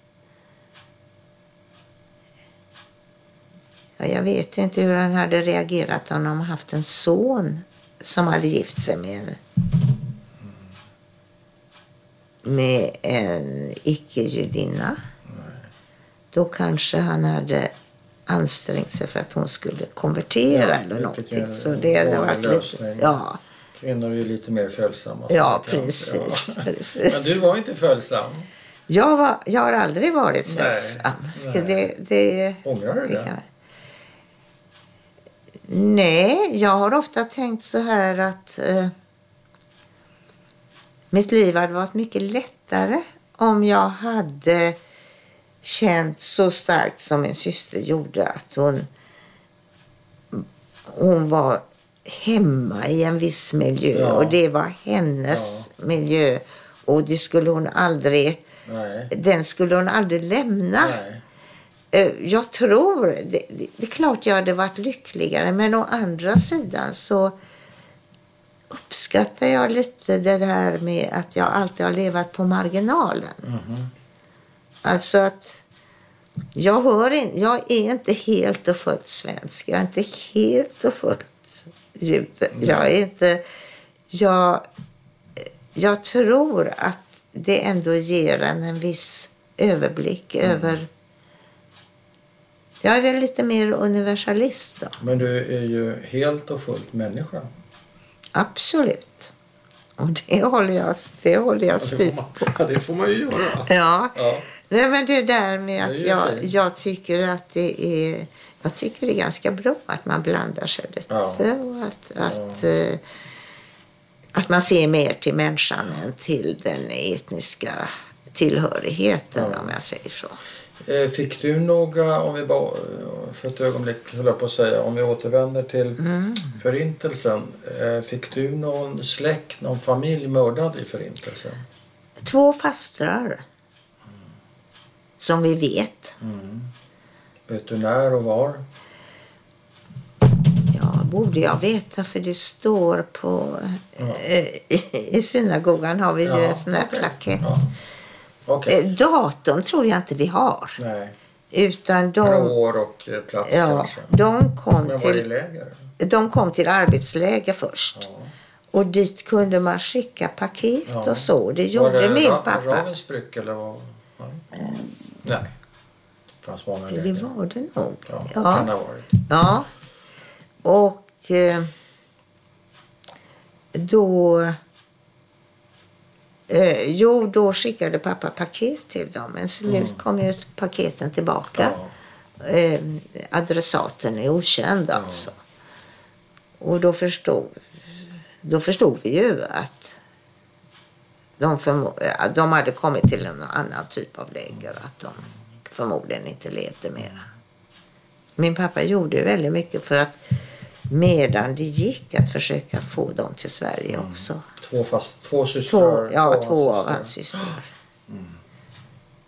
Ja, jag vet inte hur han hade reagerat om han haft en son som hade gift sig med en, med en icke-judinna. Då kanske han hade ansträngt sig för att hon skulle konvertera Ja, eller någonting. Så det hade varit lite... Ja, Kvinnor är ju lite mer följsamma. Ja, som bekant. precis, precis. Men du var inte följsam. jag, var, jag har aldrig varit följsam. Ska nej. Det, det, Ångrar du det? kan- Nej, jag har ofta tänkt så här att eh, mitt liv hade varit mycket lättare om jag hade känt så starkt som min syster gjorde att hon, hon var hemma i en viss miljö Ja. och det var hennes miljö och det skulle hon aldrig, Nej. den skulle hon aldrig lämna. Nej. Eh, Jag tror, det, det, det är klart jag hade varit lyckligare men å andra sidan så uppskattar jag lite det där med att jag alltid har levat på marginalen. Mhm. Alltså att jag, hör in, jag är inte helt och fullt svensk. Jag är inte helt och fullt jude. Jag är inte... Jag, jag tror att det ändå ger en en viss överblick över... Jag är väl lite mer universalist då. Men du är ju helt och fullt människa. Absolut. Och det håller jag, det håller jag Ja, det, får styrt man, på. ja, det får man ju göra. Ja. Ja. Nej, men det där med att jag, fint. jag tycker att det är jag tycker det är ganska bra att man blandar sig lite Ja. och att, att, eh, att man ser mer till människan än till den etniska tillhörigheten Ja. om jag säger så. Eh, Fick du några, om vi bara eh, för ett ögonblick höll jag på att säga, om vi återvänder till Mm. förintelsen. eh, Fick du någon släkt, någon familj mördad i förintelsen? Två fastrar som vi vet. Mm. Vet du när och var? Ja, borde jag veta för det står på... Ja. I, synagogan har vi ju en sån här okej. plakett. Ja. Okej. Eh, Datum tror jag inte vi har. Nej. Utan Men de, år och eh, plats ja, kanske? de, kom Men var det till, läger? de kom till arbetsläger först. Ja. Och dit kunde man skicka paket Ja. och så. Det Var gjorde det min Ra- pappa. Ravensbrück eller vad? Nej. Nej. Det fanns många Det läger. var det nog. Ja, Ja. kan ha varit. Ja. Och eh, då... Eh, jo, då skickade pappa paket till dem. Men nu kom ju paketen tillbaka. Ja. Eh, adressaten är okänd alltså. Och då förstod, då förstod vi ju att de, förmo- ja, de hade kommit till en annan typ av läger. Att de förmodligen inte levde mera. Min pappa gjorde väldigt mycket för att medan det gick att försöka få dem till Sverige också. Två, fast, två systrar? Två, ja, två hans av hans systrar.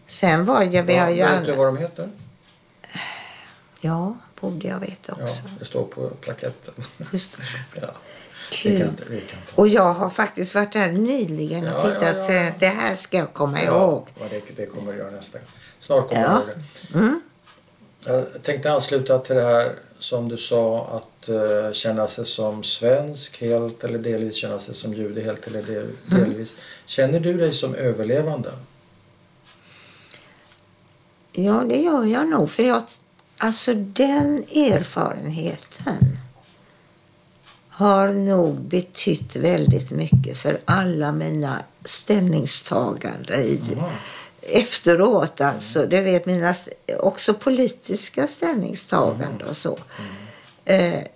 Sen var jag, vi Ja, har ju vet du vad de heter? Ja, borde jag veta Ja, också. det står på plaketten. Just det. Ja. Vi kan, vi kan Och jag har faktiskt varit där nyligen och Ja, tittat. ja, ja. eh, Det här ska jag komma Ja, ihåg. vad det, det kommer du göra nästa gång. Snart kommer Ja. du ihåg det. Mm. Jag tänkte ansluta till det här som du sa att uh, känna sig som svensk helt eller delvis känna sig som jude helt eller del, Mm. delvis. Känner du dig som överlevande? Ja, det gör jag nog. För jag, alltså den erfarenheten har nog betytt väldigt mycket för alla mina ställningstaganden i, efteråt. Alltså, det vet mina också politiska ställningstaganden och så. Eh,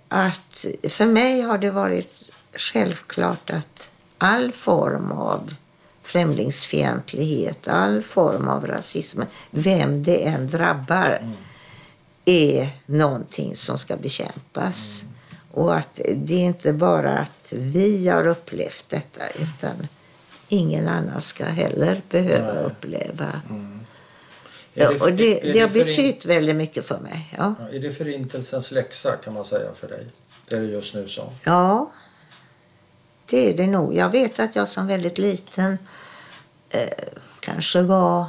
att för mig har det varit självklart att all form av främlingsfientlighet, all form av rasism, vem det än drabbar, är någonting som ska bekämpas. Och att det är inte bara att vi har upplevt detta utan ingen annan ska heller behöva Nej. uppleva. Är Ja, och det, är det har betytt väldigt mycket för mig. Ja. Ja, är det förintelsens läxa kan man säga för dig? Det du just nu sa. Ja, det är det nog. Jag vet att jag som väldigt liten, eh, kanske var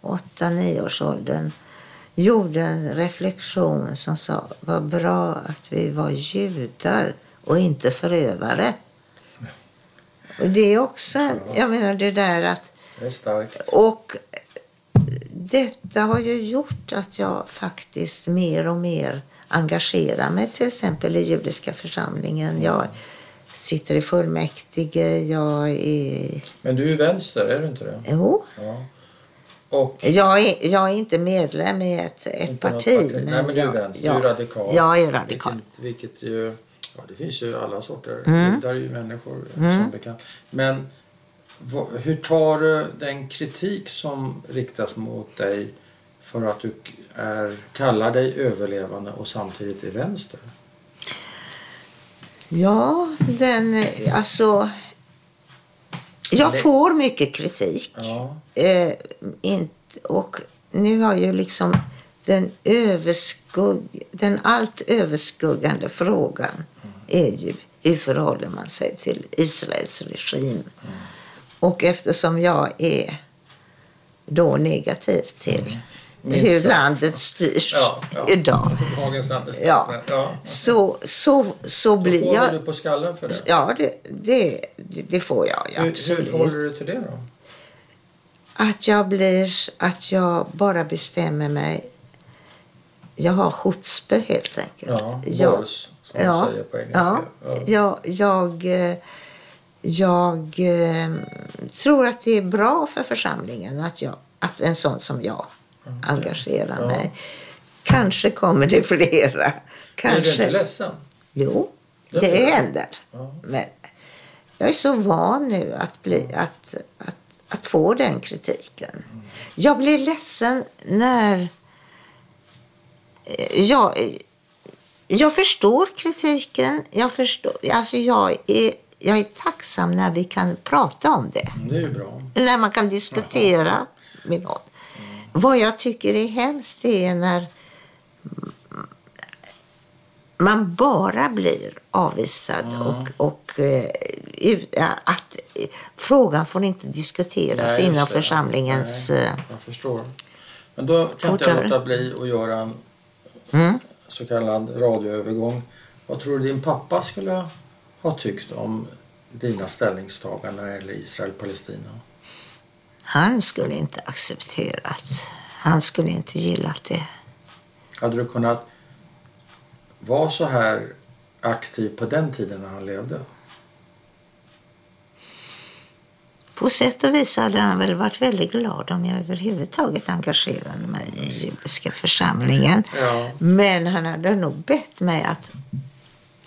åtta, nio års åldern, gjorde en reflektion som sa vad bra att vi var judar och inte förövare. Och det är också, jag menar det där att Det är starkt. och detta har ju gjort att jag faktiskt mer och mer engagerar mig till exempel i judiska församlingen. Jag sitter i fullmäktige, jag är... Men du är vänster, är du inte det? Jo, Ja. Och Jag är, jag är inte medlem i ett, ett något parti. Nej, men du är vänster. jag, du är radikal. Jag är radikal. Vilket, vilket ju... Ja, det finns ju alla sorter. Mm. Där är ju människor som bekant. Men hur tar du den kritik som riktas mot dig för att du är, kallar dig överlevande och samtidigt är vänster? Ja, den... Alltså... Jag Det- får mycket kritik. Ja. Eh, inte, och nu har ju liksom den, överskugg, den allt överskuggande frågan är ju hur förhåller man sig till Israels regim? Och eftersom jag är då negativ till Minst hur landet styrs Ja, ja. idag Dagens. Ja. ja. så, så, så Då blir får jag... du på skallen för det. Ja, det, det, det får jag ju Hur, hur absolut. förhåller du till det då? Att jag blir, att jag bara bestämmer mig. Jag har chutzpe helt enkelt. Ja, jag, balls, som man säger på engelska. Ja, Ja. jag, jag, eh, jag eh, tror att det är bra för församlingen att, jag, att en sån som jag engagerar Ja. mig. Kanske kommer det flera. Är Kanske. du inte ledsen? Jo, Det det blir händer. Ja. Men jag är så van nu att, bli, att, att, att få den kritiken. Jag blir ledsen när... eh, Jag, jag förstår kritiken. Jag, förstår, alltså jag, är, jag är tacksam när vi kan prata om det. Det är bra. När man kan diskutera med någon. Vad jag tycker är hemskt är när man bara blir avvisad och, och eh, ut- att frågan får inte diskuteras Nej, inom församlingens... Nej, eh, jag förstår. Men då kan inte jag låta bli att göra en Mm. så kallad radioövergång. Vad tror du din pappa skulle ha tyckt om dina ställningstaganden när det gäller Israel-Palestina? Han skulle inte accepterat. Han skulle inte gillat det. Hade du kunnat vara så här aktiv på den tiden när han levde? På sätt och vis hade han väl varit väldigt glad om jag överhuvudtaget engagerade mig i judiska församlingen. Ja. Men han hade nog bett mig att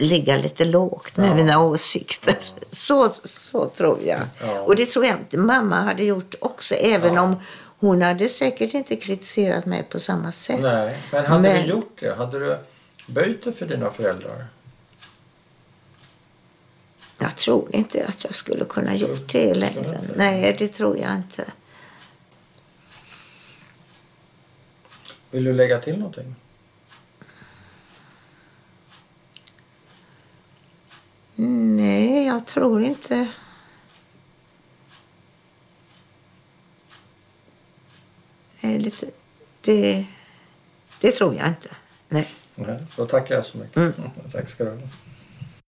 ligga lite lågt med Ja. mina åsikter. Så, så tror jag. Ja. Och det tror jag att mamma hade gjort också, även Ja. om hon hade säkert inte kritiserat mig på samma sätt. Nej, men hade Men- du gjort det? Hade du böjt dig för dina föräldrar? Jag tror inte att jag skulle kunna gjort det i längden. inte? Nej, det tror jag inte. Vill du lägga till någonting? Nej, jag tror inte. Nej, det, det, det tror jag inte. Nej. Nej, då tackar jag så mycket. Tack ska du ha.